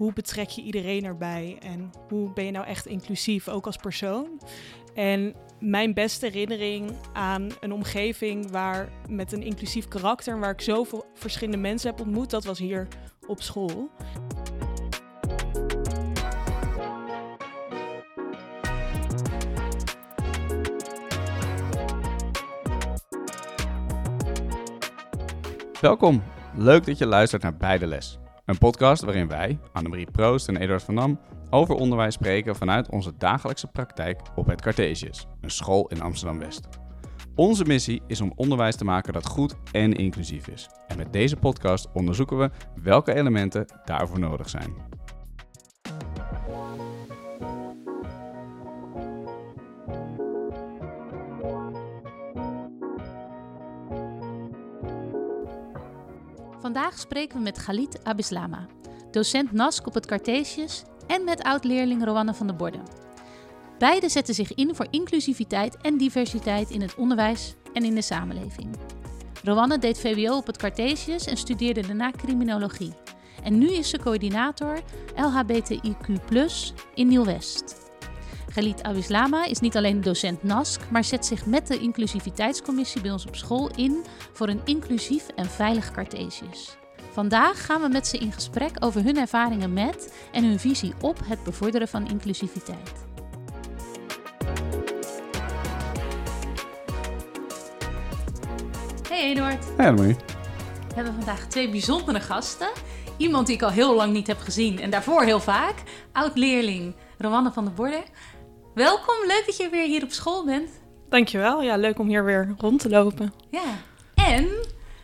hoe betrek je iedereen erbij en hoe ben je nou echt inclusief, ook als persoon. En mijn beste herinnering aan een omgeving waar met een inclusief karakter, waar ik zoveel verschillende mensen heb ontmoet, dat was hier op school. Welkom. Leuk dat je luistert naar Beide Les. Een podcast waarin wij, Annemarie Proost en Eduard van Dam, over onderwijs spreken vanuit onze dagelijkse praktijk op het Cartesius, een school in Amsterdam-West. Onze missie is om onderwijs te maken dat goed en inclusief is. En met deze podcast onderzoeken we welke elementen daarvoor nodig zijn. Vandaag spreken we met Galit Abislama, docent NASC op het Cartesius en met oud-leerling Rowanne van der Borden. Beide zetten zich in voor inclusiviteit en diversiteit in het onderwijs en in de samenleving. Rowanne deed VWO op het Cartesius en studeerde daarna criminologie. En nu is ze coördinator LHBTIQ in Nieuw-West. Galit Abislama is niet alleen docent NASC, maar zet zich met de inclusiviteitscommissie bij ons op school in voor een inclusief en veilig Cartesius. Vandaag gaan we met ze in gesprek over hun ervaringen met en hun visie op het bevorderen van inclusiviteit. Hey Eduard. Hey. We hebben vandaag twee bijzondere gasten. Iemand die ik al heel lang niet heb gezien en daarvoor heel vaak. Oud-leerling Rowanne van der Borden. Welkom, leuk dat je weer hier op school bent. Dankjewel, ja, leuk om hier weer rond te lopen. Ja, en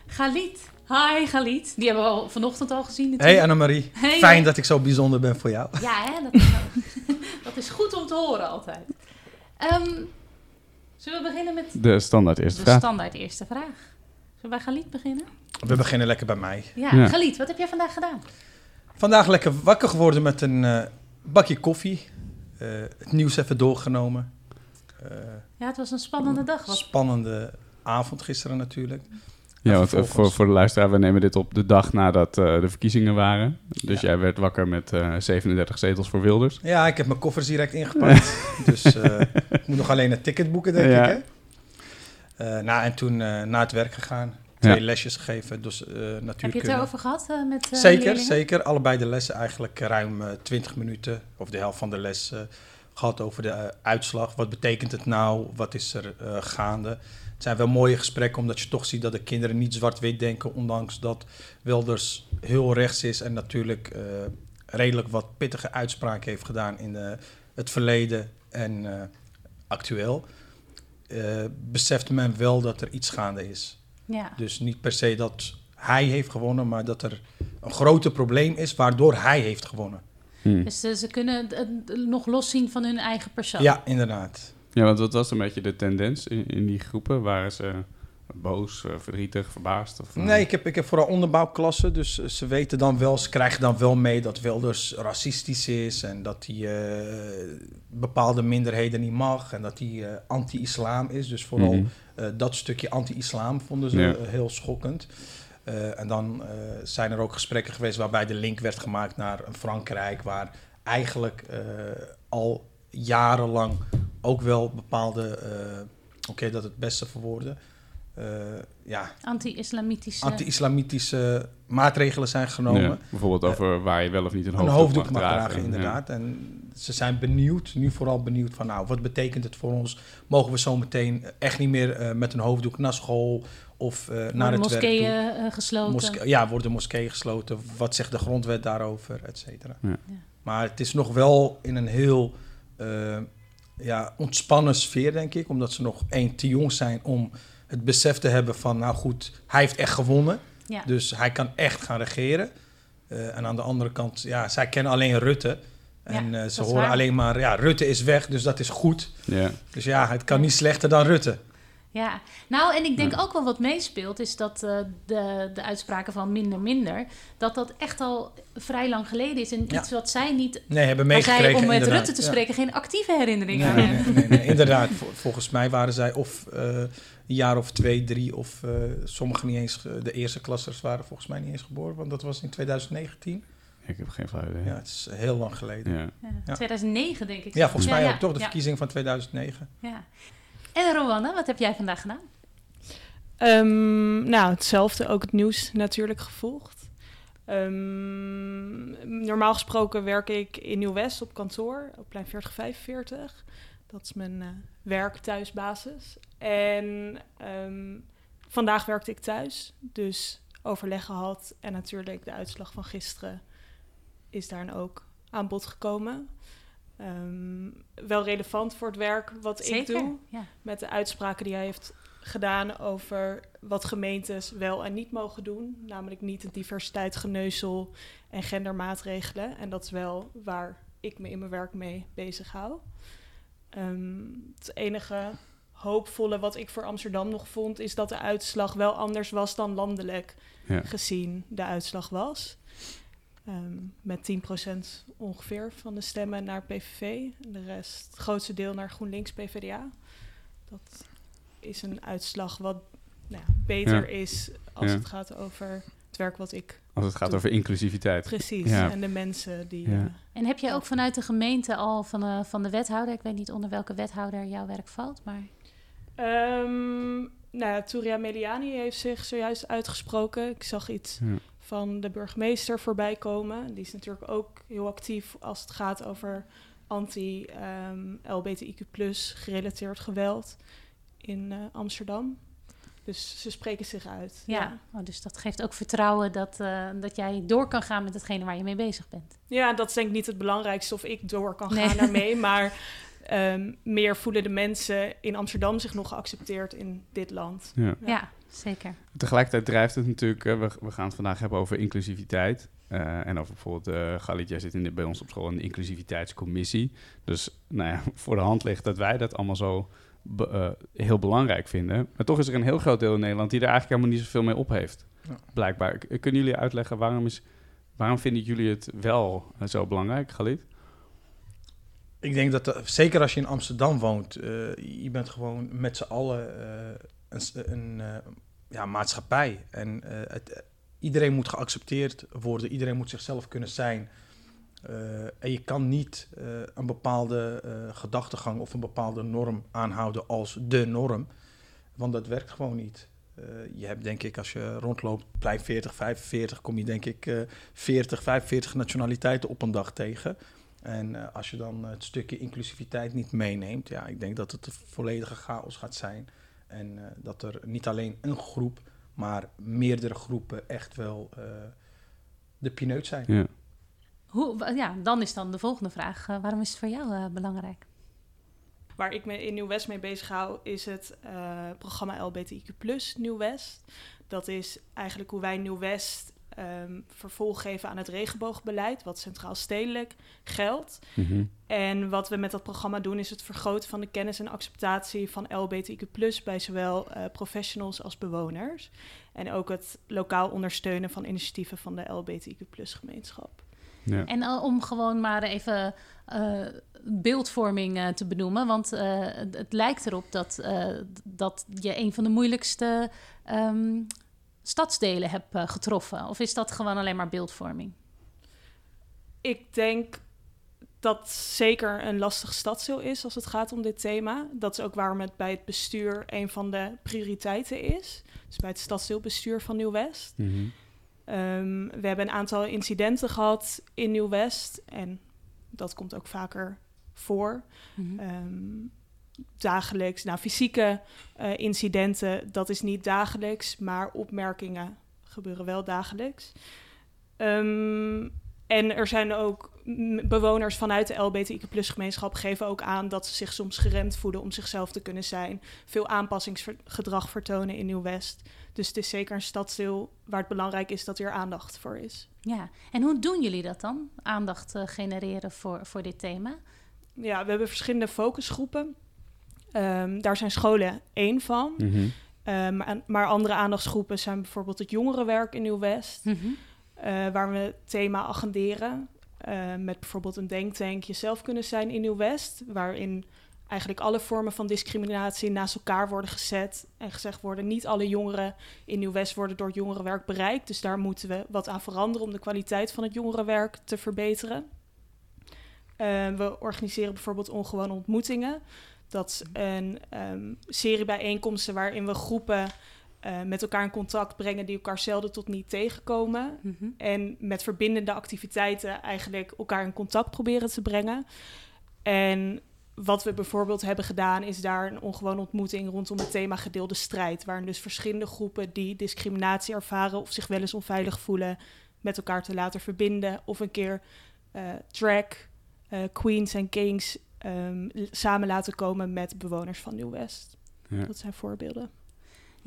Galit. Hi Galit, die hebben we al vanochtend al gezien natuurlijk. Hey Annemarie, Hey. fijn dat ik zo bijzonder ben voor jou. Ja, hè, dat, is dat is goed om te horen altijd. Ehm, zullen we beginnen met De standaard eerste de vraag. standaard eerste vraag? Zullen we bij Galit beginnen? We beginnen lekker bij mij. Ja, Ja. Galit, wat heb jij vandaag gedaan? Vandaag lekker wakker geworden met een eh, bakje koffie. Eh, het nieuws even doorgenomen. Eh, Ja, het was een spannende dag. Wat... spannende avond gisteren natuurlijk. Ja, want eh, voor, voor de luisteraar, we nemen dit op de dag nadat eh, de verkiezingen waren. Dus Ja. jij werd wakker met eh, 37 zetels voor Wilders. Ja, ik heb mijn koffers direct ingepakt. dus eh, ik moet nog alleen het ticket boeken, denk Ja. ik. Hè? Eh, nou, en toen eh, naar het werk gegaan. Twee Ja. lesjes gegeven. Dus, eh Heb je het erover gehad eh, met eh, Zeker, leerlingen? zeker. Allebei de lessen eigenlijk ruim eh 20 minuten, of de helft van de les, eh, gehad over de uitslag. Wat betekent het nou? Wat is er eh, gaande? Het zijn wel mooie gesprekken, omdat je toch ziet dat de kinderen niet zwart-wit denken, ondanks dat Wilders heel rechts is en natuurlijk eh, redelijk wat pittige uitspraken heeft gedaan in eh, het verleden en eh, actueel. Eh, beseft men wel dat er iets gaande is. Ja. Dus niet per se dat hij heeft gewonnen, maar dat er een groter probleem is waardoor hij heeft gewonnen. Hm. Dus eh, ze kunnen het nog loszien van hun eigen persoon. Ja, inderdaad. Ja, want wat was een beetje de tendens in, in die groepen? Waren ze boos, eh, verdrietig, verbaasd? Of, eh? Nee, ik heb, ik heb vooral onderbouwklassen, dus eh, ze weten dan wel, ze krijgen dan wel mee dat Wilders racistisch is en dat hij bepaalde minderheden niet mag en dat hij anti-islam is. Dus vooral Mhm. dat stukje anti-islam vonden ze Ja. heel schokkend. En dan zijn er ook gesprekken geweest waarbij de link werd gemaakt naar een Frankrijk, waar eigenlijk al jarenlang ook wel bepaalde, oké, dat het beste verwoorden, ja, Anti-islamitische... anti-islamitische maatregelen zijn genomen. Ja, bijvoorbeeld over waar je wel of niet een Een hoofddoek, hoofddoek mag dragen, Ja. inderdaad. En ze zijn benieuwd, nu vooral benieuwd van, nou, wat betekent het voor ons? Mogen we zo meteen echt niet meer eh, met een hoofddoek naar school of eh, naar Worden het werk moskeeën toe? eh, gesloten. Moske- ja, worden moskeeën gesloten? Wat zegt de grondwet daarover, et cetera? Ja. Ja. Maar het is nog wel in een heel eh, ja, ontspannen sfeer, denk ik. Omdat ze nog één te jong zijn om het besef te hebben van... nou goed, hij heeft echt gewonnen. Ja. Dus hij kan echt gaan regeren. Eh, en aan de andere kant, ja, zij kennen alleen Rutte. En Ja, eh, ze horen waar. alleen maar, ja, Rutte is weg, dus dat is goed. Ja. Dus ja, het kan niet slechter dan Rutte. Ja, nou en ik denk ook wel wat meespeelt is dat eh, de, de uitspraken van minder minder, dat dat echt al vrij lang geleden is. En Ja. iets wat zij niet, Nee, hebben meegekregen om met inderdaad. Rutte te Ja. spreken, geen actieve herinnering Nee, aan nee, hebben. nee, nee, nee, inderdaad. Vol- volgens mij waren zij of eh, een jaar of twee, drie, of eh sommigen niet eens, ge- de eerste klassers waren volgens mij niet eens geboren, want dat was in 2019. Ik heb geen flauw idee. Ja, het is heel lang geleden. Ja, Ja. Ja, Ja. 2009 denk ik. volgens mij ja, ook toch, de ja, verkiezing van 2009. Ja. En Rowanne, wat heb jij vandaag gedaan? Ehm, nou, hetzelfde. Ook het nieuws natuurlijk gevolgd. Ehm, normaal gesproken werk ik in Nieuw-West op kantoor, op plein 4045. Dat is mijn eh werk thuisbasis. En ehm, vandaag werkte ik thuis, dus overleg gehad. En natuurlijk de uitslag van gisteren is daar ook aan bod gekomen. Ehm, wel relevant voor het werk wat ik doe Ja. met de uitspraken die hij heeft gedaan over wat gemeentes wel en niet mogen doen. Namelijk niet het diversiteitsgeneuzel en gendermaatregelen. En dat is wel waar ik me in mijn werk mee bezig hou. Ehm, het enige hoopvolle wat ik voor Amsterdam nog vond... is dat de uitslag wel anders was dan landelijk Ja. gezien de uitslag was. Ehm, met 10% ongeveer van de stemmen naar PVV. De rest, het grootste deel naar GroenLinks PvdA. Dat is een uitslag wat nou ja, beter is als Ja. het gaat over het werk wat ik Als het gaat Doe. over inclusiviteit. precies Ja. en de mensen die. Ja. eh, En heb jij ook vanuit de gemeente al van de, van de wethouder, ik weet niet onder welke wethouder jouw werk valt, maar Ehm, nou ja, Touria Meliani heeft zich zojuist uitgesproken. Ik zag iets Ja. van de burgemeester voorbij komen. Die is natuurlijk ook heel actief als het gaat over anti-LBTIQ gerelateerd geweld in eh, Amsterdam. Dus ze spreken zich uit. ja, Oh, dus dat geeft ook vertrouwen dat, eh, dat jij door kan gaan met hetgene waar je mee bezig bent. Ja, dat is denk ik niet het belangrijkste of ik door kan Nee. gaan daarmee. Maar ehm, meer voelen de mensen in Amsterdam zich nog geaccepteerd in dit land. Ja. Ja, Ja. zeker. Tegelijkertijd drijft het natuurlijk, eh, we, we gaan het vandaag hebben over inclusiviteit. eh, en over bijvoorbeeld, eh Galit, jij zit in de, bij ons op school in de inclusiviteitscommissie. Dus nou ja, voor de hand ligt dat wij dat allemaal zo be- eh, heel belangrijk vinden. Maar toch is er een heel groot deel in Nederland die er eigenlijk helemaal niet zoveel mee op heeft. Ja. Blijkbaar. K- Kunnen jullie uitleggen waarom, is, waarom vinden jullie het wel eh, zo belangrijk, Galit? Ik denk dat, eh, zeker als je in Amsterdam woont, eh, je bent gewoon met z'n allen eh, een, een eh, ja, maatschappij. En eh, het, eh, iedereen moet geaccepteerd worden, iedereen moet zichzelf kunnen zijn. Eh, en je kan niet eh, een bepaalde eh, gedachtegang of een bepaalde norm aanhouden als de norm, want dat werkt gewoon niet. Je hebt denk ik, als je rondloopt, plein 40, 45, kom je denk ik eh 40, 45 nationaliteiten op een dag tegen. En als je dan het stukje inclusiviteit niet meeneemt, ja, ik denk dat het een volledige chaos gaat zijn. En dat er niet alleen een groep, maar meerdere groepen echt wel de pineut zijn. Ja. Hoe, ja, dan is dan de volgende vraag. eh, waarom is het voor jou eh, belangrijk? Waar ik me in Nieuw-West mee bezig hou, is het eh, programma LBTIQ Nieuw-West. Dat is eigenlijk hoe wij Nieuw-West ehm, vervolg geven aan het regenboogbeleid, wat centraal stedelijk geldt. Mhm. En wat we met dat programma doen, is het vergroten van de kennis en acceptatie van LBTIQ bij zowel eh, professionals als bewoners. En ook het lokaal ondersteunen van initiatieven van de LBTIQ gemeenschap. Ja. En om gewoon maar even eh, beeldvorming eh, te benoemen. Want eh, het, het lijkt erop dat, eh, dat je een van de moeilijkste ehm, stadsdelen hebt getroffen. Of is dat gewoon alleen maar beeldvorming? Ik denk dat zeker een lastig stadsdeel is als het gaat om dit thema. Dat is ook waarom het bij het bestuur een van de prioriteiten is. Dus bij het stadsdeelbestuur van Nieuw-West. Mhm. Ehm, we hebben een aantal incidenten gehad in Nieuw-West. En dat komt ook vaker voor. Mhm. Ehm, dagelijks, nou fysieke eh, incidenten, dat is niet dagelijks, maar opmerkingen gebeuren wel dagelijks. Ehm, en er zijn ook bewoners vanuit de LBTIQ gemeenschap geven ook aan dat ze zich soms geremd voelen om zichzelf te kunnen zijn. Veel aanpassingsgedrag vertonen in Nieuw-West. Dus het is zeker een stadsdeel waar het belangrijk is dat er aandacht voor is. Ja, en hoe doen jullie dat dan? Aandacht eh, genereren voor, voor dit thema? Ja, we hebben verschillende focusgroepen. Ehm, daar zijn scholen één van. Mhm. Eh, maar, maar andere aandachtsgroepen zijn bijvoorbeeld het jongerenwerk in Nieuw-West, Mhm. eh, waar we het thema agenderen. Eh, met bijvoorbeeld een denktank jezelf kunnen zijn in Nieuw-West, waarin eigenlijk alle vormen van discriminatie naast elkaar worden gezet en gezegd worden: niet alle jongeren in Nieuw-West worden door het jongerenwerk bereikt. Dus daar moeten we wat aan veranderen om de kwaliteit van het jongerenwerk te verbeteren. Uh, we organiseren bijvoorbeeld ongewone ontmoetingen. Dat is een um, serie bijeenkomsten waarin we groepen uh, met elkaar in contact brengen die elkaar zelden tot niet tegenkomen. Mm -hmm. En met verbindende activiteiten eigenlijk elkaar in contact proberen te brengen. En wat we bijvoorbeeld hebben gedaan, is daar een ongewone ontmoeting rondom het thema gedeelde strijd. Waarin dus verschillende groepen die discriminatie ervaren of zich wel eens onveilig voelen, met elkaar te laten verbinden. Of een keer uh, drag, uh, queens en kings um, samen laten komen met bewoners van Nieuw-West. Ja. Dat zijn voorbeelden.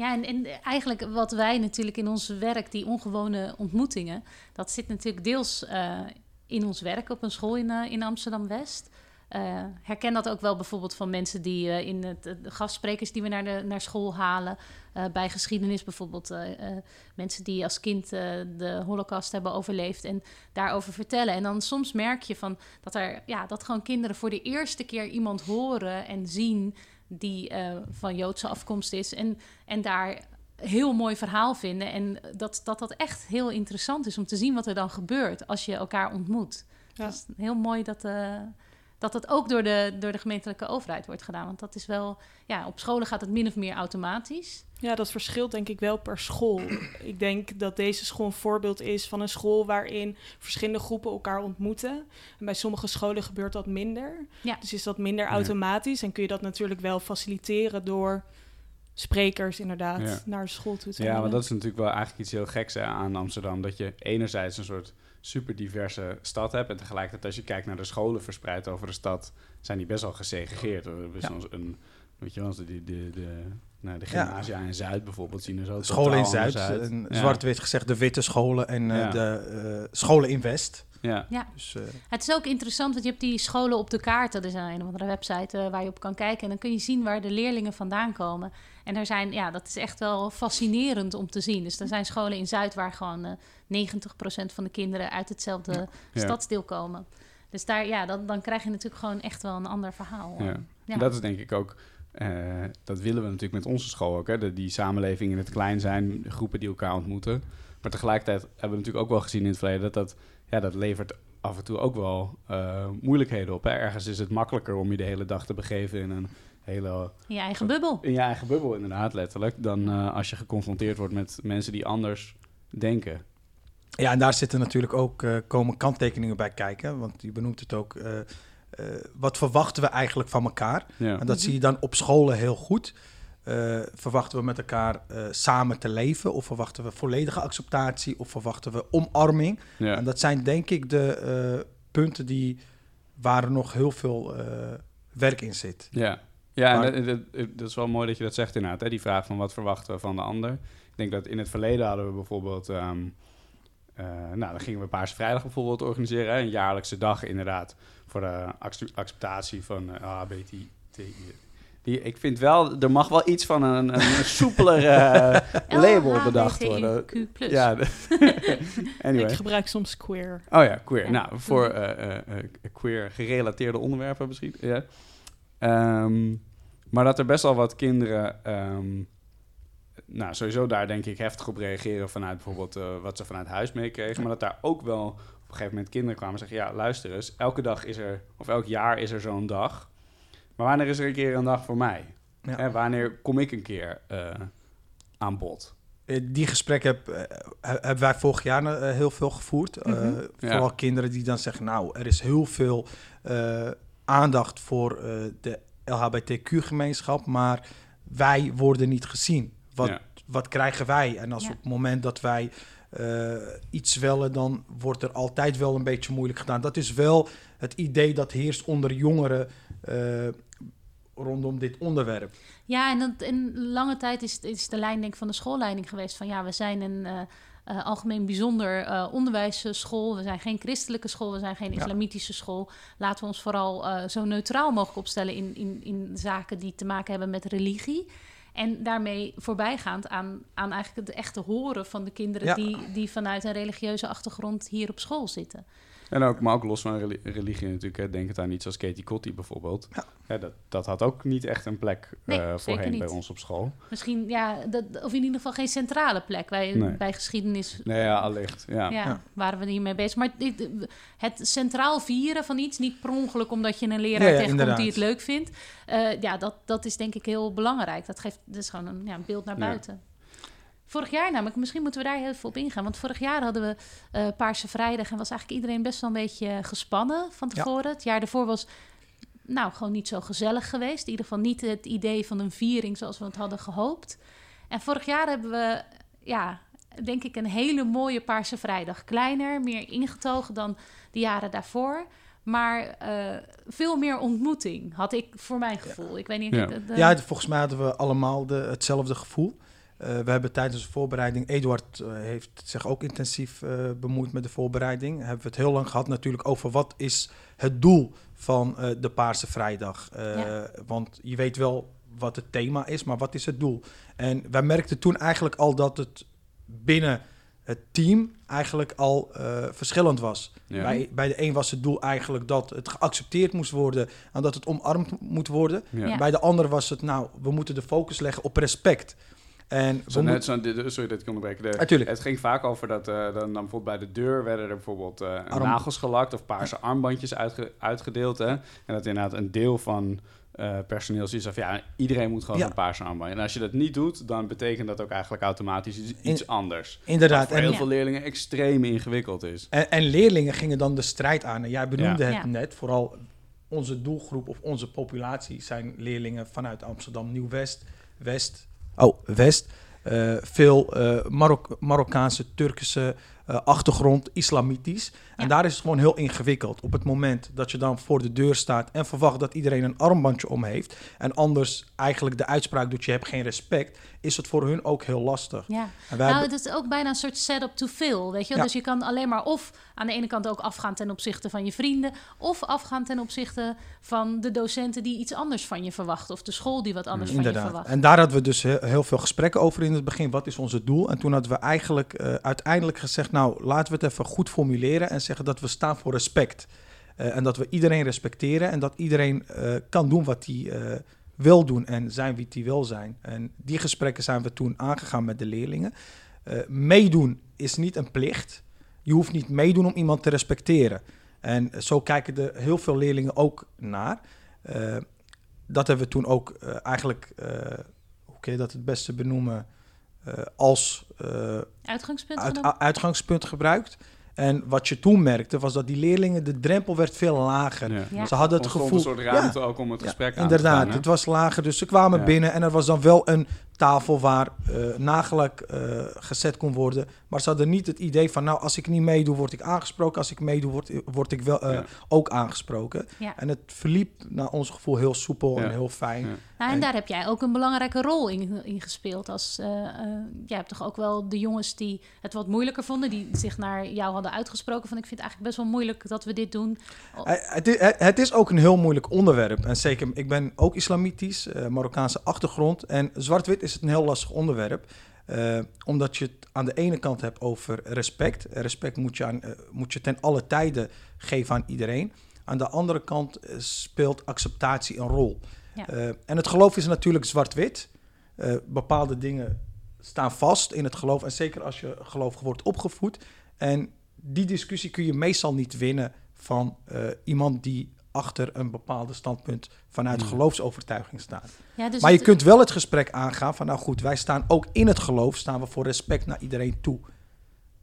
Ja, en, en, eigenlijk wat wij natuurlijk in ons werk, die ongewone ontmoetingen, dat zit natuurlijk deels uh, in ons werk op een school in, uh, in Amsterdam-West. Uh, herken dat ook wel bijvoorbeeld van mensen die in het, de gastsprekers die we naar, de, naar school halen. Bij geschiedenis bijvoorbeeld mensen die als kind de holocaust hebben overleefd en daarover vertellen. En dan soms merk je van dat er ja, dat gewoon kinderen voor de eerste keer iemand horen en zien die van Joodse afkomst is. En, en daar heel mooi verhaal vinden. En dat, dat dat echt heel interessant is om te zien wat er dan gebeurt als je elkaar ontmoet. Ja. Dat is heel mooi dat dat het ook door de, door de gemeentelijke overheid wordt gedaan. Want dat is wel, ja, op scholen gaat het min of meer automatisch. Ja, dat verschilt denk ik wel per school. ik denk dat deze school een voorbeeld is van een school waarin verschillende groepen elkaar ontmoeten. En bij sommige scholen gebeurt dat minder. Ja. Dus is dat minder automatisch en kun je dat natuurlijk wel faciliteren door sprekers inderdaad ja. naar de school toe te Ja, maar dat is natuurlijk wel eigenlijk iets heel geks hè, aan Amsterdam. Dat je enerzijds een soort super diverse stad hebt. En tegelijkertijd als je kijkt naar de scholen verspreid over de stad, zijn die best wel gesegregeerd. We hebben een, weet je wel, de, de, de, de, nou, de gymnasia ja. in Zuid bijvoorbeeld zien er zo Scholen in Zuid, zwart-wit gezegd de witte scholen en uh, ja. de uh, scholen in West. Ja. ja. Dus, uh, het is ook interessant, want je hebt die scholen op de kaarten. Er zijn een of andere website waar je op kan kijken. En dan kun je zien waar de leerlingen vandaan komen. En er zijn, ja, dat is echt wel fascinerend om te zien. Dus er zijn scholen in Zuid waar gewoon uh, 90% van de kinderen uit hetzelfde ja. stadsdeel komen. Dus daar, ja, dan, dan krijg je natuurlijk gewoon echt wel een ander verhaal. Ja. ja. Dat is denk ik ook, uh, dat willen we natuurlijk met onze school ook. Hè? De, die samenleving in het klein zijn, groepen die elkaar ontmoeten. Maar tegelijkertijd hebben we natuurlijk ook wel gezien in het verleden dat dat, ja, dat levert af en toe ook wel uh, moeilijkheden op. Hè? Ergens is het makkelijker om je de hele dag te begeven in een hele... In je eigen bubbel. In je eigen bubbel, inderdaad, letterlijk. Dan uh, als je geconfronteerd wordt met mensen die anders denken. Ja, en daar zitten natuurlijk ook, uh, komen kanttekeningen bij kijken. Want je benoemt het ook, uh, wat verwachten we eigenlijk van elkaar? Ja. En dat zie je dan op scholen heel goed. verwachten we met elkaar samen te leven? Of verwachten we volledige acceptatie? Of verwachten we omarming? Ja. En dat zijn denk ik de punten die, waar er nog heel veel werk in zit. Ja, ja, maar, en dat, dat, dat, is wel mooi dat je dat zegt inderdaad. Hè? Die vraag van wat verwachten we van de ander. Ik denk dat in het verleden hadden we bijvoorbeeld... Um, uh, nou, dan gingen we Paarse Vrijdag bijvoorbeeld organiseren. Hè? Een jaarlijkse dag inderdaad voor de acceptatie van uh, HBTI. Die, ik vind wel, er mag wel iets van een, een soepeler uh, label bedacht worden. Ja, anyway. Ik gebruik soms queer. Oh ja, queer. Ja. Nou, voor queer gerelateerde onderwerpen misschien. Ja. Um, maar dat er best wel wat kinderen, um, nou sowieso daar denk ik heftig op reageren vanuit bijvoorbeeld uh, wat ze vanuit huis meekregen. Maar dat daar ook wel op een gegeven moment kinderen kwamen zeggen, ja luister eens, elke dag is er, of elk jaar is er zo'n dag. Maar wanneer is er een keer een dag voor mij? Ja. Hè, wanneer kom ik een keer uh, aan bod? Eh, die gesprekken heb, hebben wij vorig jaar heel veel gevoerd. Mm -hmm. Vooral ja. kinderen die dan zeggen, nou, er is heel veel aandacht voor de LHBTQ-gemeenschap, maar wij worden niet gezien. Wat, ja. wat krijgen wij? En als ja. op het moment dat wij uh, iets willen, dan wordt er altijd wel een beetje moeilijk gedaan. Dat is wel het idee dat heerst onder jongeren uh, rondom dit onderwerp. Ja, en dat, in lange tijd is, is de lijn denk ik, van de schoolleiding geweest van ja, we zijn een uh, algemeen bijzonder uh, onderwijsschool. We zijn geen christelijke school, we zijn geen islamitische school. Laten we ons vooral uh, zo neutraal mogelijk opstellen in, in, in zaken die te maken hebben met religie. En daarmee voorbijgaand aan, aan eigenlijk het echte horen van de kinderen ja. die, die vanuit een religieuze achtergrond hier op school zitten. En ook, maar ook los van reli- religie natuurlijk. Hè. Denk het aan iets als Katie Kotti bijvoorbeeld. Ja. Hè, dat, dat had ook niet echt een plek Nee, eh, zeker voorheen bij ons op school. Misschien, ja, dat, of in ieder geval geen centrale plek. Bij, Nee. bij geschiedenis Nee, ja, allicht. Ja. ja, Ja. waren we hiermee bezig. Maar dit- het centraal vieren van iets, niet per ongeluk omdat je een leraar Ja, ja, tegenkomt die het leuk vindt. eh, ja, dat, dat is denk ik heel belangrijk. Dat geeft is gewoon een ja, een beeld naar Ja. buiten. Vorig jaar namelijk, misschien moeten we daar heel even op ingaan. Want vorig jaar hadden we eh, Paarse Vrijdag en was eigenlijk iedereen best wel een beetje gespannen van Ja. tevoren. Het jaar daarvoor was nou gewoon niet zo gezellig geweest. In ieder geval niet het idee van een viering zoals we het hadden gehoopt. En vorig jaar hebben we, ja, denk ik, een hele mooie Paarse Vrijdag. Kleiner, meer ingetogen dan de jaren daarvoor. Maar eh, veel meer ontmoeting, had ik voor mijn gevoel. Ik weet niet... Ja. de- de- Ja, volgens mij hadden we allemaal de, hetzelfde gevoel. Eh, we hebben tijdens de voorbereiding, Eduard eh, heeft zich ook intensief eh, bemoeid met de voorbereiding. Hebben we het heel lang gehad natuurlijk over wat is het doel van eh, de Paarse Vrijdag. Eh, Ja. Want je weet wel wat het thema is, maar wat is het doel? En wij merkten toen eigenlijk al dat het binnen het team eigenlijk al eh, verschillend was. Ja. Bij, bij de een was het doel eigenlijk dat het geaccepteerd moest worden en dat het omarmd moet worden. Ja. Ja. Bij de ander was het, nou, we moeten de focus leggen op respect. En Zo net, zo, sorry dat ik onderbreek. De, Natuurlijk. Het ging vaak over dat eh, dan, dan bijvoorbeeld bij de deur werden er bijvoorbeeld eh, Arm- nagels gelakt of paarse armbandjes uitge- uitgedeeld. Hè? En dat inderdaad een deel van eh, personeel zoiets van ja, iedereen moet gewoon Ja. een paarse armband. En als je dat niet doet, dan betekent dat ook eigenlijk automatisch iets, In- anders. Wat inderdaad. voor heel En, veel leerlingen extreem ingewikkeld is. en, en leerlingen gingen dan de strijd aan. En jij benoemde Ja. het Ja. net, vooral onze doelgroep of onze populatie zijn leerlingen vanuit Amsterdam Nieuw-West, West, oh, West. eh, veel eh, Marok- Marokkaanse, Turkse eh, achtergrond, islamitisch. En Ja. daar is het gewoon heel ingewikkeld. Op het moment dat je dan voor de deur staat en verwacht dat iedereen een armbandje om heeft. En anders eigenlijk de uitspraak doet je hebt geen respect. Is het voor hun ook heel lastig. Ja. Nou, hebben- het is ook bijna een soort setup to fail, weet je? Ja. Dus je kan alleen maar of aan de ene kant ook afgaan ten opzichte van je vrienden... of afgaan ten opzichte van de docenten die iets anders van je verwachten... of de school die wat anders van je verwacht. En daar hadden we dus heel, veel gesprekken over in het begin. Wat is onze doel? En toen hadden we eigenlijk eh, uiteindelijk gezegd... nou, laten we het even goed formuleren... en zeggen dat we staan voor respect. Eh, en dat we iedereen respecteren... en dat iedereen eh, kan doen wat hij wil doen... en zijn wie hij wil zijn. En die gesprekken zijn we toen aangegaan met de leerlingen. Meedoen is niet een plicht. Je hoeft niet meedoen om iemand te respecteren. En zo kijken er heel veel leerlingen ook naar... Eh, dat hebben we toen ook eh, eigenlijk, eh, hoe kun je dat het beste benoemen, eh, als eh, Uitgangspunt uit- uitgangspunt gebruikt. En wat je toen merkte, was dat die leerlingen, de drempel werd veel lager. Ja. Ja. Ze hadden het Ontstond gevoel... een soort ruimte ook om het Ja, gesprek aan inderdaad, te gaan. hè? het was lager, dus ze kwamen Ja. binnen en er was dan wel een tafel waar eh nagelak eh, gezet kon worden. Maar ze hadden niet het idee van, nou, als ik niet meedoe, word ik aangesproken. Als ik meedoe, word, word ik wel, eh, Ja. ook aangesproken. Ja. En het verliep naar ons gevoel heel soepel Ja. en heel fijn. Ja. Nou, en En- daar heb jij ook een belangrijke rol in, in gespeeld. Als, eh, eh, jij hebt toch ook wel de jongens die het wat moeilijker vonden, die zich naar jou hadden uitgesproken van ik vind het eigenlijk best wel moeilijk dat we dit doen. Het is, het- het is ook een heel moeilijk onderwerp. En zeker, ik ben ook islamitisch, eh, Marokkaanse achtergrond. En zwart-wit is het een heel lastig onderwerp. Eh, omdat je het aan de ene kant hebt over respect. Respect moet je, aan, eh, moet je ten alle tijden geven aan iedereen. Aan de andere kant eh, speelt acceptatie een rol. Ja. En het geloof is natuurlijk zwart-wit. Bepaalde dingen staan vast in het geloof. En zeker als je gelovig wordt opgevoed. En die discussie kun je meestal niet winnen van iemand die achter een bepaalde standpunt vanuit Ja. geloofsovertuiging staat. Ja, dus maar je het- kunt wel het gesprek aangaan van, nou goed, wij staan ook in het geloof, staan we voor respect naar iedereen toe.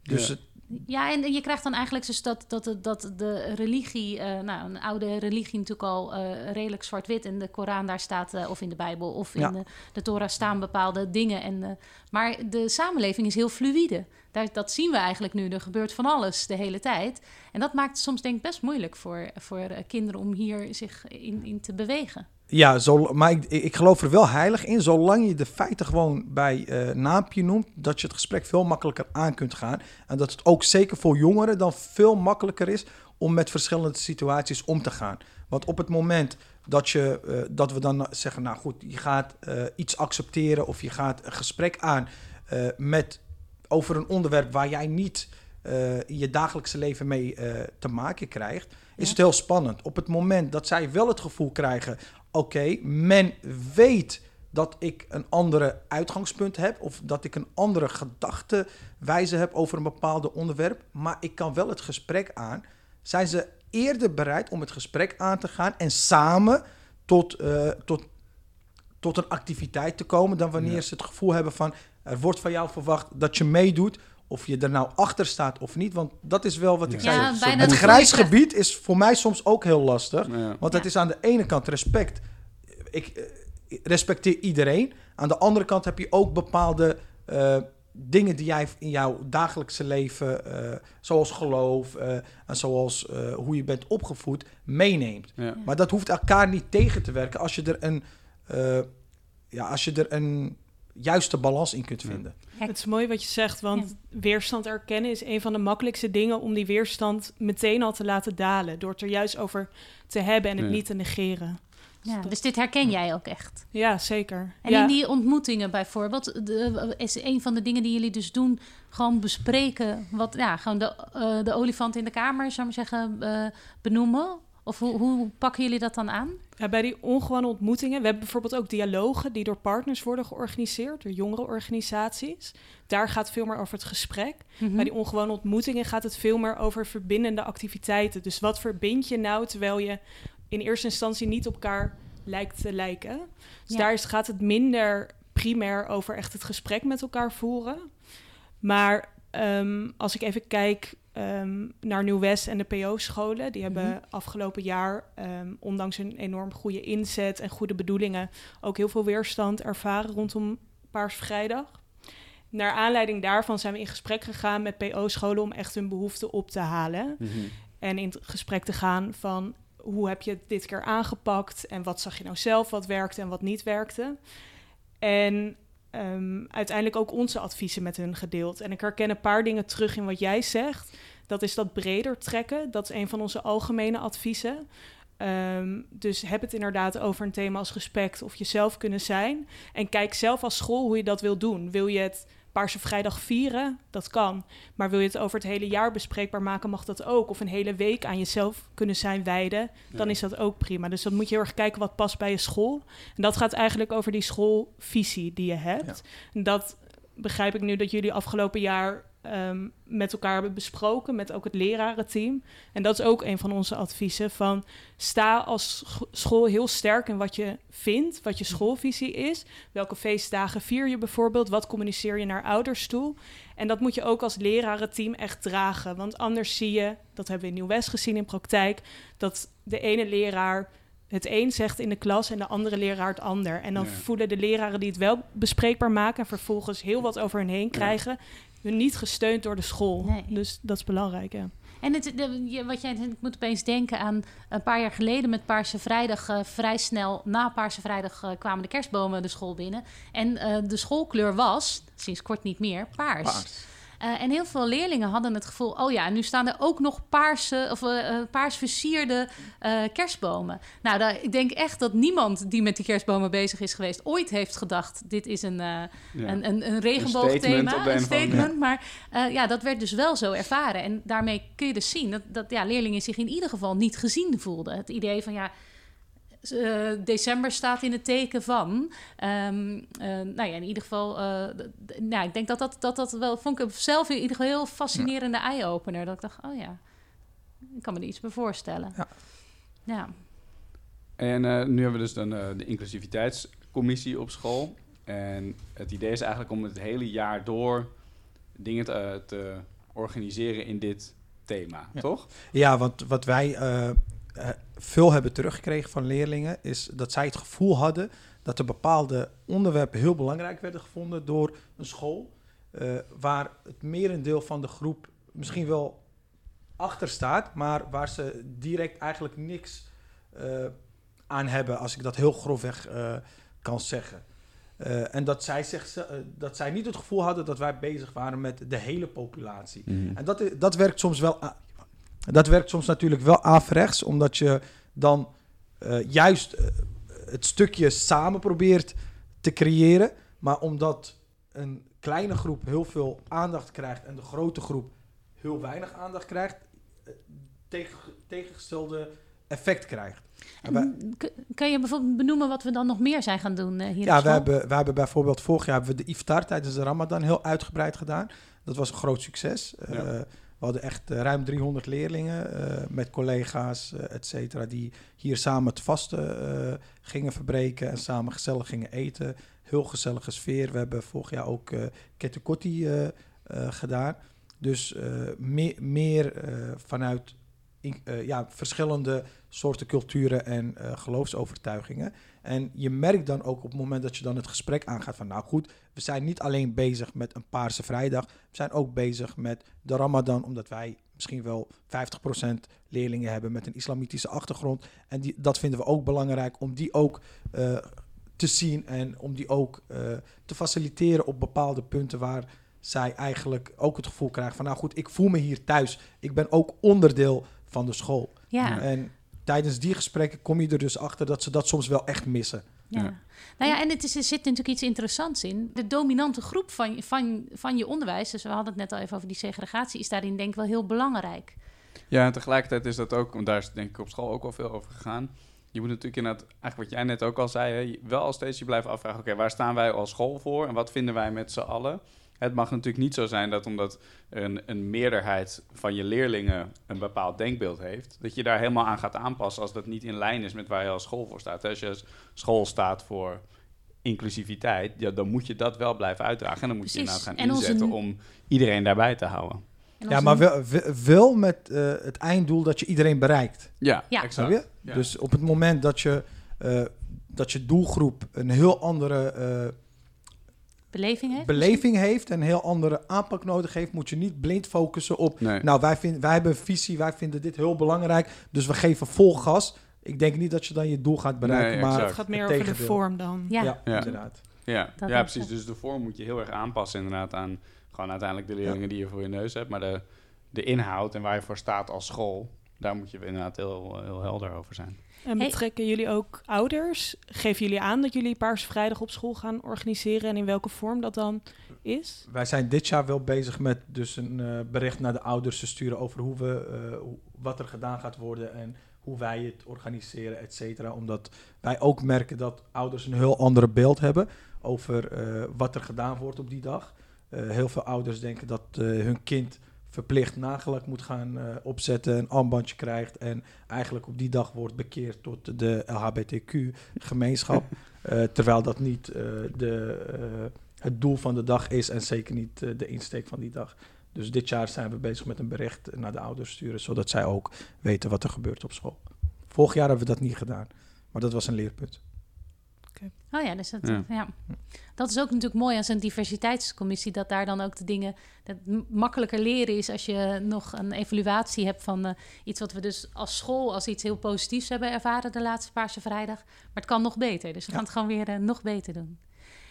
Dus Ja. het, Ja, en je krijgt dan eigenlijk dus dat, dat, de religie, eh, nou, een oude religie natuurlijk al eh, redelijk zwart-wit. In de Koran daar staat, eh, of in de Bijbel, of in Ja. de, de Torah staan bepaalde dingen. En, eh, maar de samenleving is heel fluïde. Dat zien we eigenlijk nu. Er gebeurt van alles de hele tijd. En dat maakt het soms denk ik best moeilijk voor, voor eh, kinderen om hier zich in, in te bewegen. ja, zo, maar ik, ik geloof er wel heilig in, zolang je de feiten gewoon bij eh naampje noemt, dat je het gesprek veel makkelijker aan kunt gaan. En dat het ook zeker voor jongeren dan veel makkelijker is om met verschillende situaties om te gaan. Want op het moment dat, je, eh, dat we dan zeggen, nou goed, je gaat iets accepteren of je gaat een gesprek aan met, over een onderwerp waar jij niet eh, je dagelijkse leven mee eh, te maken krijgt, is het heel spannend. Op het moment dat zij wel het gevoel krijgen, oké, men weet dat ik een andere uitgangspunt heb of dat ik een andere gedachtewijze heb over een bepaald onderwerp, maar ik kan wel het gesprek aan, zijn ze eerder bereid om het gesprek aan te gaan en samen tot, eh, tot, tot een activiteit te komen dan wanneer Ja. ze het gevoel hebben van er wordt van jou verwacht dat je meedoet of je er nou achter staat of niet. Want dat is wel wat ik Ja. zei. Bijna het grijs gebied is voor mij soms ook heel lastig. Ja. Want Ja. het is aan de ene kant respect. Ik eh, respecteer iedereen. Aan de andere kant heb je ook bepaalde eh, dingen die jij in jouw dagelijkse leven, eh, zoals geloof eh, en zoals eh, hoe je bent opgevoed, meeneemt. Ja. Maar dat hoeft elkaar niet tegen te werken als je er een, eh, ja, als je er een juiste balans in kunt Ja. vinden. Het is mooi wat je zegt, want weerstand erkennen is een van de makkelijkste dingen om die weerstand meteen al te laten dalen. Door het er juist over te hebben en het Ja. niet te negeren. Ja, dus dit herken jij ook echt. Ja, zeker. En ja. in die ontmoetingen bijvoorbeeld, de, is een van de dingen die jullie dus doen, gewoon bespreken, wat, ja, gewoon de, eh, de olifant in de kamer, zou ik maar zeggen, eh, benoemen? Of hoe, hoe pakken jullie dat dan aan? Ja, bij die ongewone ontmoetingen, we hebben bijvoorbeeld ook dialogen die door partners worden georganiseerd, door jongere organisaties. Daar gaat veel meer over het gesprek. Mhm. Bij die ongewone ontmoetingen gaat het veel meer over verbindende activiteiten. Dus wat verbind je nou terwijl je in eerste instantie niet op elkaar lijkt te lijken? Dus Ja. daar is, gaat het minder primair over echt het gesprek met elkaar voeren. Maar ehm, als ik even kijk ehm, naar Nieuw-West en de PO-scholen, die hebben Mhm. afgelopen jaar, ehm, ondanks een enorm goede inzet en goede bedoelingen, ook heel veel weerstand ervaren rondom Paarsvrijdag. Naar aanleiding daarvan zijn we in gesprek gegaan met PO-scholen om echt hun behoeften op te halen. Mhm. En in gesprek te gaan van hoe heb je het dit keer aangepakt en wat zag je nou zelf, wat werkte en wat niet werkte. En ehm, uiteindelijk ook onze adviezen met hun gedeeld. En ik herken een paar dingen terug in wat jij zegt. Dat is dat breder trekken. Dat is een van onze algemene adviezen. Ehm, dus heb het inderdaad over een thema als respect of jezelf kunnen zijn. En kijk zelf als school hoe je dat wil doen. Wil je het Paarse Vrijdag vieren? Dat kan. Maar wil je het over het hele jaar bespreekbaar maken, mag dat ook. Of een hele week aan jezelf kunnen zijn wijden, dan Ja. is dat ook prima. Dus dan moet je heel erg kijken wat past bij je school. En dat gaat eigenlijk over die schoolvisie die je hebt. En dat begrijp ik nu dat jullie afgelopen jaar ehm, met elkaar hebben besproken, met ook het lerarenteam. En dat is ook een van onze adviezen van sta als scho- school heel sterk in wat je vindt, wat je schoolvisie is. Welke feestdagen vier je bijvoorbeeld? Wat communiceer je naar ouders toe? En dat moet je ook als lerarenteam echt dragen. Want anders zie je, dat hebben we in Nieuw-West gezien in praktijk, dat de ene leraar het een zegt in de klas en de andere leraar het ander. En dan Ja. voelen de leraren die het wel bespreekbaar maken en vervolgens heel wat over hun heen krijgen, niet gesteund door de school. Nee. Dus dat is belangrijk, ja. En het, de, wat jij, ik moet opeens denken aan een paar jaar geleden met Paarse Vrijdag. eh, vrij snel na Paarse Vrijdag eh, kwamen de kerstbomen de school binnen. En eh, de schoolkleur was, sinds kort niet meer, paars. Paars. Eh, en heel veel leerlingen hadden het gevoel: oh ja, nu staan er ook nog paarse of eh, eh, paars versierde kerstbomen. Nou, daar, ik denk echt dat niemand die met die kerstbomen bezig is geweest ooit heeft gedacht: dit is een, Ja. een, een, een statement regenboogthema, een statement. Maar eh, ja, dat werd dus wel zo ervaren. En daarmee kun je dus zien dat, dat ja, leerlingen zich in ieder geval niet gezien voelden. Het idee van ja. Eh, december staat in het teken van. Ehm, eh, nou ja, in ieder geval. eh, nou, ik denk dat dat, dat dat wel. Vond ik zelf in ieder geval heel fascinerende eye-opener. Dat ik dacht: oh ja, ik kan me er iets bij voorstellen. Ja. ja. En eh, nu hebben we dus dan eh, de inclusiviteitscommissie op school. En het idee is eigenlijk om het hele jaar door dingen te, eh, te organiseren in dit thema, Ja. toch? Ja, want wat wij veel hebben teruggekregen van leerlingen is dat zij het gevoel hadden dat er bepaalde onderwerpen heel belangrijk werden gevonden door een school, eh, waar het merendeel van de groep misschien wel achter staat, maar waar ze direct eigenlijk niks eh, aan hebben, als ik dat heel grofweg eh, kan zeggen. Eh, en dat zij, zich, eh, dat zij niet het gevoel hadden dat wij bezig waren met de hele populatie. En dat, dat werkt soms wel. Dat werkt soms natuurlijk wel averechts, omdat je dan eh, juist eh, het stukje samen probeert te creëren. Maar omdat een kleine groep heel veel aandacht krijgt en de grote groep heel weinig aandacht krijgt, eh, tegen, tegengestelde effect krijgt. En Kan je bijvoorbeeld benoemen wat we dan nog meer zijn gaan doen hier ja, we hebben, we hebben bijvoorbeeld vorig jaar hebben we de iftar tijdens de Ramadan heel uitgebreid gedaan. Dat was een groot succes. Eh, Ja. We hadden echt eh, ruim 300 leerlingen eh, met collega's, eh et cetera, die hier samen het vasten eh, gingen verbreken en samen gezellig gingen eten. Heel gezellige sfeer. We hebben vorig jaar ook eh, gedaan. Dus meer, vanuit ja, verschillende soorten culturen en geloofsovertuigingen. En je merkt dan ook op het moment dat je dan het gesprek aangaat van... nou goed, we zijn niet alleen bezig met een Paarse Vrijdag... we zijn ook bezig met de Ramadan... omdat wij misschien wel 50% leerlingen hebben met een islamitische achtergrond. En die, dat vinden we ook belangrijk om die ook eh, te zien... en om die ook eh, te faciliteren op bepaalde punten... waar zij eigenlijk ook het gevoel krijgen van... nou goed, ik voel me hier thuis. Ik ben ook onderdeel van de school. Ja, En tijdens die gesprekken kom je er dus achter dat ze dat soms wel echt missen. ja. Ja. Nou ja, en het is, er zit natuurlijk iets interessants in. De dominante groep van, van, van je onderwijs, dus we hadden het net al even over die segregatie, is daarin denk ik wel heel belangrijk. Ja, en tegelijkertijd is dat ook, want daar is denk ik op school ook wel veel over gegaan. Je moet natuurlijk inderdaad, eigenlijk wat jij net ook al zei, hè, wel al steeds je blijft afvragen, oké, waar staan wij als school voor en wat vinden wij met z'n allen? Het mag natuurlijk niet zo zijn dat omdat een, een meerderheid van je leerlingen een bepaald denkbeeld heeft, dat je daar helemaal aan gaat aanpassen als dat niet in lijn is met waar je als school voor staat. Als je als school staat voor inclusiviteit, ja, dan moet je dat wel blijven uitdragen. En dan moet je Precies. inderdaad gaan onze- inzetten om iedereen daarbij te houden. En Ja, maar wel, met eh, het einddoel dat je iedereen bereikt. Ja, Ja. exact. Je? Ja. Dus op het moment dat je, eh, dat je doelgroep een heel andere eh, beleving heeft. beleving heeft en een heel andere aanpak nodig heeft, moet je niet blind focussen op. Nee. Nou, wij, vind, wij hebben een visie, wij vinden dit heel belangrijk, dus we geven vol gas. Ik denk niet dat je dan je doel gaat bereiken, Nee, maar. Het gaat meer het over de vorm dan. Ja. ja, Ja. inderdaad. Ja, Dat ja precies. Dus de vorm moet je heel erg aanpassen inderdaad aan gewoon uiteindelijk de leerlingen die je voor je neus hebt. Maar de, de inhoud en waar je voor staat als school, daar moet je inderdaad heel, heel helder over zijn. En Hey. betrekken jullie ook ouders? Geven jullie aan dat jullie Paarse Vrijdag op school gaan organiseren en in welke vorm dat dan is? Wij zijn dit jaar wel bezig met dus een eh, bericht naar de ouders te sturen over hoe we, eh, hoe- wat er gedaan gaat worden en hoe wij het organiseren, et cetera. Omdat wij ook merken dat ouders een heel ander beeld hebben over eh, wat er gedaan wordt op die dag. Eh, heel veel ouders denken dat eh, hun kind verplicht nagelak moet gaan eh, opzetten, een armbandje krijgt en eigenlijk op die dag wordt bekeerd tot de LHBTQ-gemeenschap. Eh, terwijl dat niet eh, de, het doel van de dag is en zeker niet de insteek van die dag. Dus dit jaar zijn we bezig met een bericht naar de ouders sturen, zodat zij ook weten wat er gebeurt op school. Vorig jaar hebben we dat niet gedaan, maar dat was een leerpunt. Oh ja, dus dat, Ja. ja. dat is ook natuurlijk mooi aan zo'n diversiteitscommissie, dat daar dan ook de dingen dat makkelijker leren is als je nog een evaluatie hebt van eh, iets wat we dus als school als iets heel positiefs hebben ervaren de laatste Paarse Vrijdag. Maar het kan nog beter, dus we Ja. gaan het gewoon weer eh, nog beter doen.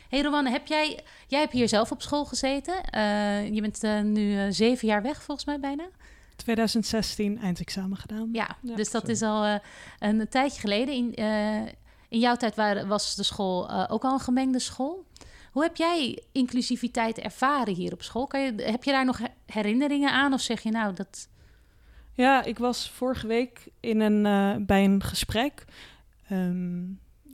Hey Rowanne, heb jij, jij hebt hier zelf op school gezeten. Eh, je bent nu eh, zeven jaar weg volgens mij bijna. 2016 eindexamen gedaan. Ja, Ja, dus dat is al eh, een tijdje geleden. In, eh, in jouw tijd was de school eh, ook al een gemengde school. Hoe heb jij inclusiviteit ervaren hier op school? Kan je, heb je daar nog her- herinneringen aan? Of zeg je nou dat... Ja, ik was vorige week in een, eh, bij een gesprek ehm,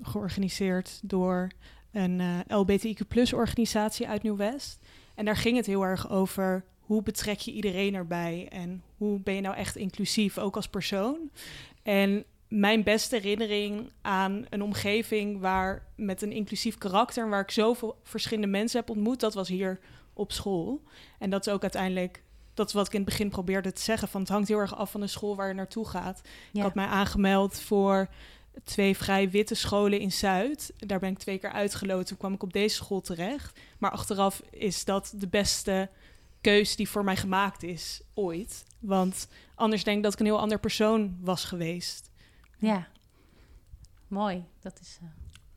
georganiseerd door een eh LBTIQ-organisatie uit Nieuw-West. En daar ging het heel erg over hoe betrek je iedereen erbij en hoe ben je nou echt inclusief, ook als persoon. En mijn beste herinnering aan een omgeving waar met een inclusief karakter, waar ik zoveel verschillende mensen heb ontmoet, dat was hier op school. En dat is ook uiteindelijk dat is wat ik in het begin probeerde te zeggen. Van het hangt heel erg af van de school waar je naartoe gaat. Ik had mij aangemeld voor twee vrij witte scholen in Zuid. Daar ben ik twee keer uitgeloten. Toen kwam ik op deze school terecht. Maar achteraf is dat de beste keus die voor mij gemaakt is ooit. Want anders denk ik dat ik een heel ander persoon was geweest. Ja, mooi. Dat is... eh,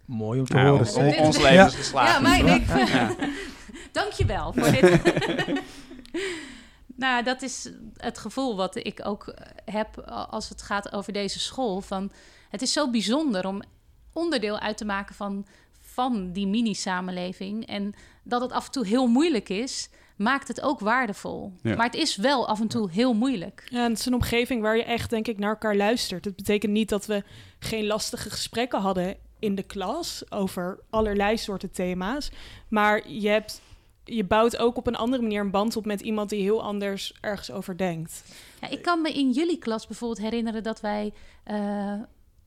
Mooi om te Ja, horen. ons, leven is geslaagd. Ja, mijn ik. Ja. Dankjewel voor dit. nou, dat is het gevoel wat ik ook eh, heb als het gaat over deze school. Van, het is zo bijzonder om onderdeel uit te maken van, van die mini-samenleving. En dat het af en toe heel moeilijk is. Maakt het ook waardevol. Ja. Maar het is wel af en toe heel moeilijk. Ja, en het is een omgeving waar je echt, denk ik, naar elkaar luistert. Het betekent niet dat we geen lastige gesprekken hadden in de klas over allerlei soorten thema's. Maar je, hebt, je bouwt ook op een andere manier een band op met iemand die heel anders ergens over denkt. Ja, ik kan me in jullie klas bijvoorbeeld herinneren dat wij eh,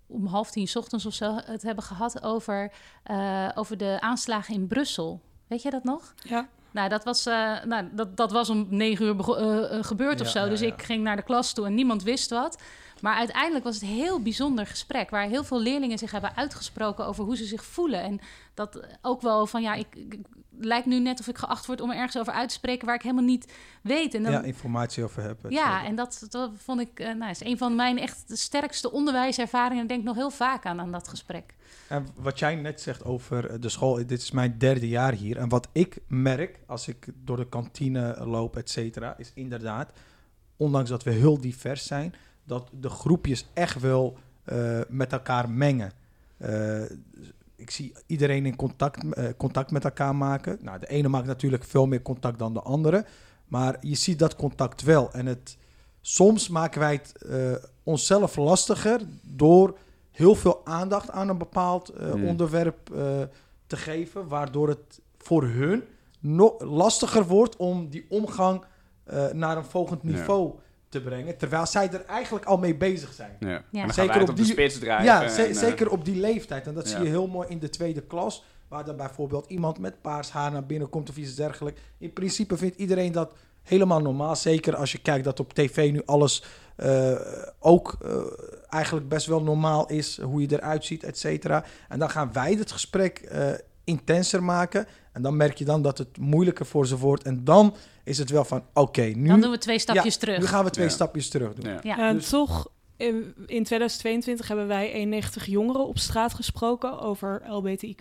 om half tien 's ochtends of zo het hebben gehad over, eh, over de aanslagen in Brussel. Weet jij dat nog? Ja. Nou, dat was, eh, nou, dat, dat was om negen uur eh, eh, gebeurd of zo. ja, dus ja. ik ging naar de klas toe en niemand wist wat. Maar uiteindelijk was het een heel bijzonder gesprek... waar heel veel leerlingen zich hebben uitgesproken over hoe ze zich voelen. En dat ook wel van, ja, ik, ik, ik- lijkt nu net of ik geacht word om er ergens over uit te spreken... waar ik helemaal niet weet. En dan, ja, informatie over hebben. ja, en dat, dat vond ik, nou, is een van mijn echt sterkste onderwijservaringen. Ik denk nog heel vaak aan, aan dat gesprek. En wat jij net zegt over eh, de school, dit is mijn derde jaar hier. En wat ik merk als ik door de kantine loop, et cetera, is inderdaad, ondanks dat we heel divers zijn, dat de groepjes echt wel eh, met elkaar mengen. Eh, ik zie iedereen in contact, contact met elkaar maken. Nou, de ene maakt natuurlijk veel meer contact dan de andere. Maar je ziet dat contact wel. En het, soms maken wij het onszelf lastiger door heel veel aandacht aan een bepaald eh, Hmm. onderwerp eh, te geven, waardoor het voor hun nog lastiger wordt om die omgang eh, naar een volgend Ja. niveau te brengen, terwijl zij er eigenlijk al mee bezig zijn. Ja. En dan gaan Zeker op de die- spits drijven. Ja, en, zeker op die leeftijd. En dat ja. zie je heel mooi in de tweede klas, waar dan bijvoorbeeld iemand met paars haar naar binnen komt of iets dergelijks. In principe vindt iedereen dat helemaal normaal. Zeker als je kijkt dat op tv nu alles eh, ook eh, eigenlijk best wel normaal is, hoe je eruit ziet, et cetera. En dan gaan wij het gesprek eh, intenser maken. En dan merk je dan dat het moeilijker voor ze wordt. En dan is het wel van, oké, nu, Dan doen we twee stapjes ja, terug. nu gaan we twee Ja. stapjes terug doen. Ja. Ja. En Dus- toch, in, in 2022 hebben wij 91 jongeren op straat gesproken over LBTIQ+.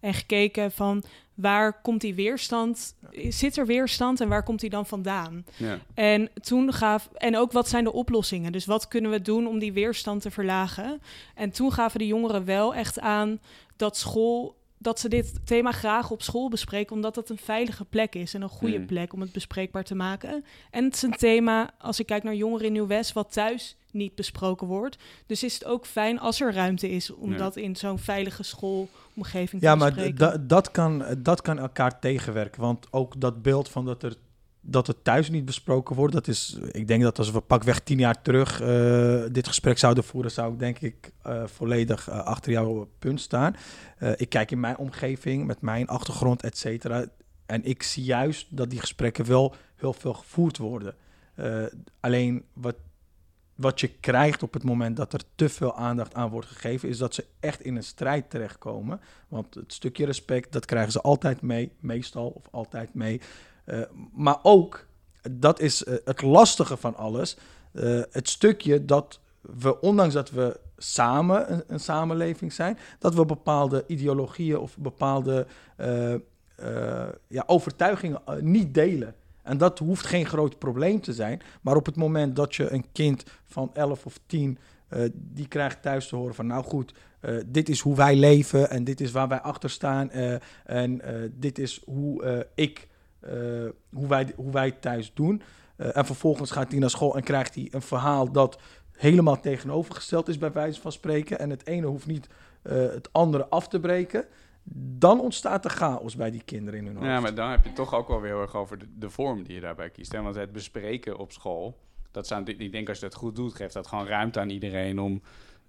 En gekeken van waar komt die weerstand, zit er weerstand en waar komt die dan vandaan? Ja. En toen gaf en ook wat zijn de oplossingen? Dus wat kunnen we doen om die weerstand te verlagen? En toen gaven de jongeren wel echt aan dat school dat ze dit thema graag op school bespreken, omdat dat een veilige plek is en een goede Mm. plek om het bespreekbaar te maken. En het is een thema, als ik kijk naar jongeren in Nieuw-West, wat thuis niet besproken wordt. Dus is het ook fijn als er ruimte is om Ja. dat in zo'n veilige schoolomgeving Ja, te maar bespreken. da- dat, kan, dat kan elkaar tegenwerken. Want ook dat beeld van dat, er, dat het thuis niet besproken wordt, dat is, ik denk dat als we pakweg tien jaar terug eh, dit gesprek zouden voeren, zou ik denk ik eh, volledig eh, achter jouw punt staan. Eh, ik kijk in mijn omgeving, met mijn achtergrond, et cetera. En ik zie juist dat die gesprekken wel heel veel gevoerd worden. Eh, alleen wat, wat je krijgt op het moment dat er te veel aandacht aan wordt gegeven, is dat ze echt in een strijd terechtkomen. Want het stukje respect, dat krijgen ze altijd mee, meestal of altijd mee. Eh, maar ook, dat is eh, het lastige van alles, eh, het stukje dat we, ondanks dat we samen een, een samenleving zijn, dat we bepaalde ideologieën of bepaalde ja, overtuigingen niet delen. En dat hoeft geen groot probleem te zijn. Maar op het moment dat je een kind van 11 of 10, eh, die krijgt thuis te horen van nou goed, eh, dit is hoe wij leven en dit is waar wij achter staan. eh, en dit is hoe ik, hoe, wij, hoe wij thuis doen. En vervolgens gaat hij naar school en krijgt hij een verhaal dat helemaal tegenovergesteld is bij wijze van spreken. En het ene hoeft niet het andere af te breken. Dan ontstaat er chaos bij die kinderen in hun hoofd. Ja, maar dan heb je toch ook wel weer heel erg over de, de vorm die je daarbij kiest. Hè? Want het bespreken op school, dat zou, ik denk als je dat goed doet, geeft dat gewoon ruimte aan iedereen om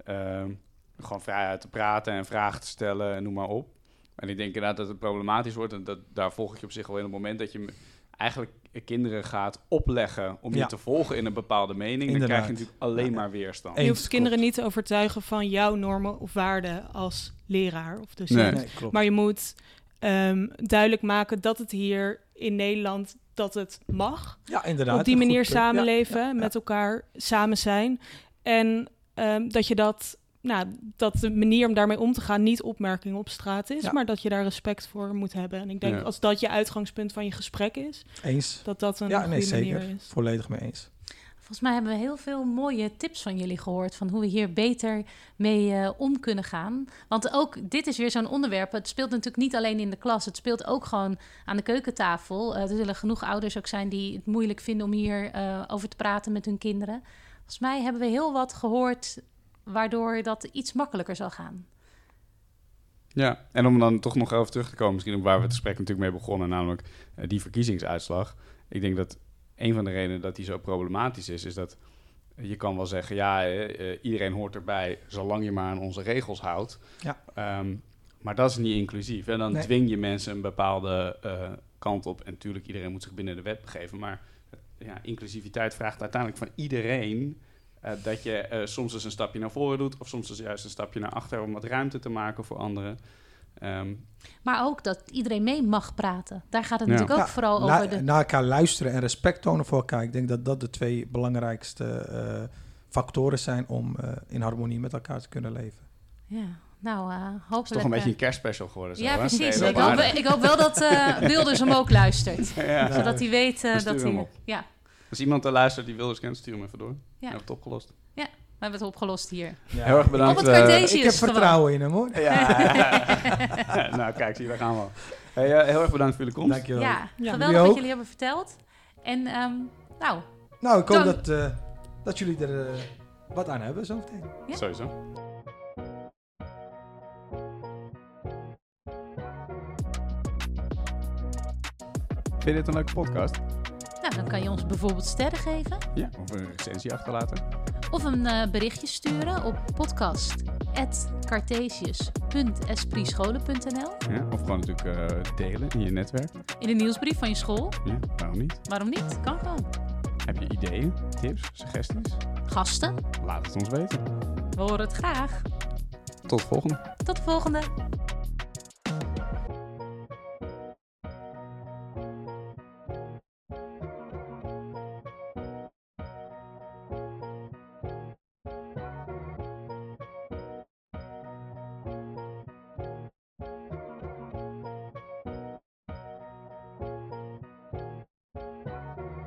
ehm, gewoon vrijheid te praten en vragen te stellen en noem maar op. En ik denk inderdaad dat het problematisch wordt en dat, daar volg ik je op zich wel in het moment dat je eigenlijk kinderen gaat opleggen om Ja. je te volgen in een bepaalde mening, dan krijg je natuurlijk alleen Ja. maar weerstand. Eens, je hoeft kinderen klopt. niet te overtuigen van jouw normen of waarden als leraar of docent. Nee. Nee, klopt. Maar je moet ehm, duidelijk maken dat het hier in Nederland dat het mag. ja, inderdaad. op die manier samenleven, ja, ja. met elkaar samen zijn. En ehm, dat je dat, nou, dat de manier om daarmee om te gaan niet opmerking op straat is, Ja. maar dat je daar respect voor moet hebben. En ik denk Ja. als dat je uitgangspunt van je gesprek is, Eens. dat dat een Ja, goede nee, zeker. manier is. Volledig mee eens. Volgens mij hebben we heel veel mooie tips van jullie gehoord van hoe we hier beter mee uh, om kunnen gaan. Want ook dit is weer zo'n onderwerp. Het speelt natuurlijk niet alleen in de klas, het speelt ook gewoon aan de keukentafel. Uh, er zullen genoeg ouders ook zijn die het moeilijk vinden om hier uh, over te praten met hun kinderen. Volgens mij hebben we heel wat gehoord waardoor dat iets makkelijker zal gaan. Ja, en om dan toch nog even terug te komen, misschien waar we het gesprek natuurlijk mee begonnen, namelijk die verkiezingsuitslag. Ik denk dat een van de redenen dat die zo problematisch is, is dat je kan wel zeggen, ja, uh, iedereen hoort erbij, zolang je maar aan onze regels houdt. Ja. Um, maar dat is niet inclusief. En dan dwing je mensen een bepaalde uh, kant op. En natuurlijk, iedereen moet zich binnen de wet begeven. Maar ja, inclusiviteit vraagt uiteindelijk van iedereen uh, dat je soms eens een stapje naar voren doet, of soms eens juist een stapje naar achter om wat ruimte te maken voor anderen. Um, maar ook dat iedereen mee mag praten. Daar gaat het natuurlijk ook vooral over. De... Naar elkaar luisteren en respect tonen voor elkaar. Ik denk dat dat de twee belangrijkste uh, factoren zijn om uh, in harmonie met elkaar te kunnen leven. Ja, nou, uh, hopelijk... Het is toch een beetje een kerstspecial geworden. Zo, ja, precies. ik, hoop, ik, hoop, wel dat Wilders hem ook luistert. ja. Zodat hij weet dat hij... Ja. Als iemand er luistert die Wilders kent, stuur hem even door. Ja. heb het opgelost. Ja. We hebben het opgelost hier. Ja. Heel erg bedankt. Op het uh, ik heb vertrouwen in hem hoor. Ja. nou kijk, zie, daar gaan we. Hey, uh, heel erg bedankt voor jullie komst. Dankjewel. Ja, ja. geweldig wat jullie hebben verteld. En um, nou... Nou, ik hoop dat, uh, dat jullie er wat aan hebben zo meteen. Ja? Sowieso. Vind je dit een leuke podcast? Nou, dan kan je ons bijvoorbeeld sterren geven. Ja, of een recensie achterlaten. Of een uh, berichtje sturen op podcast.cartesius.espriescholen.nl Ja, of gewoon natuurlijk uh, delen in je netwerk. In de nieuwsbrief van je school. Ja, waarom niet? Waarom niet? Kan gewoon. Heb je ideeën, tips, suggesties? Gasten? Laat het ons weten. We horen het graag. Tot de volgende. Tot de volgende.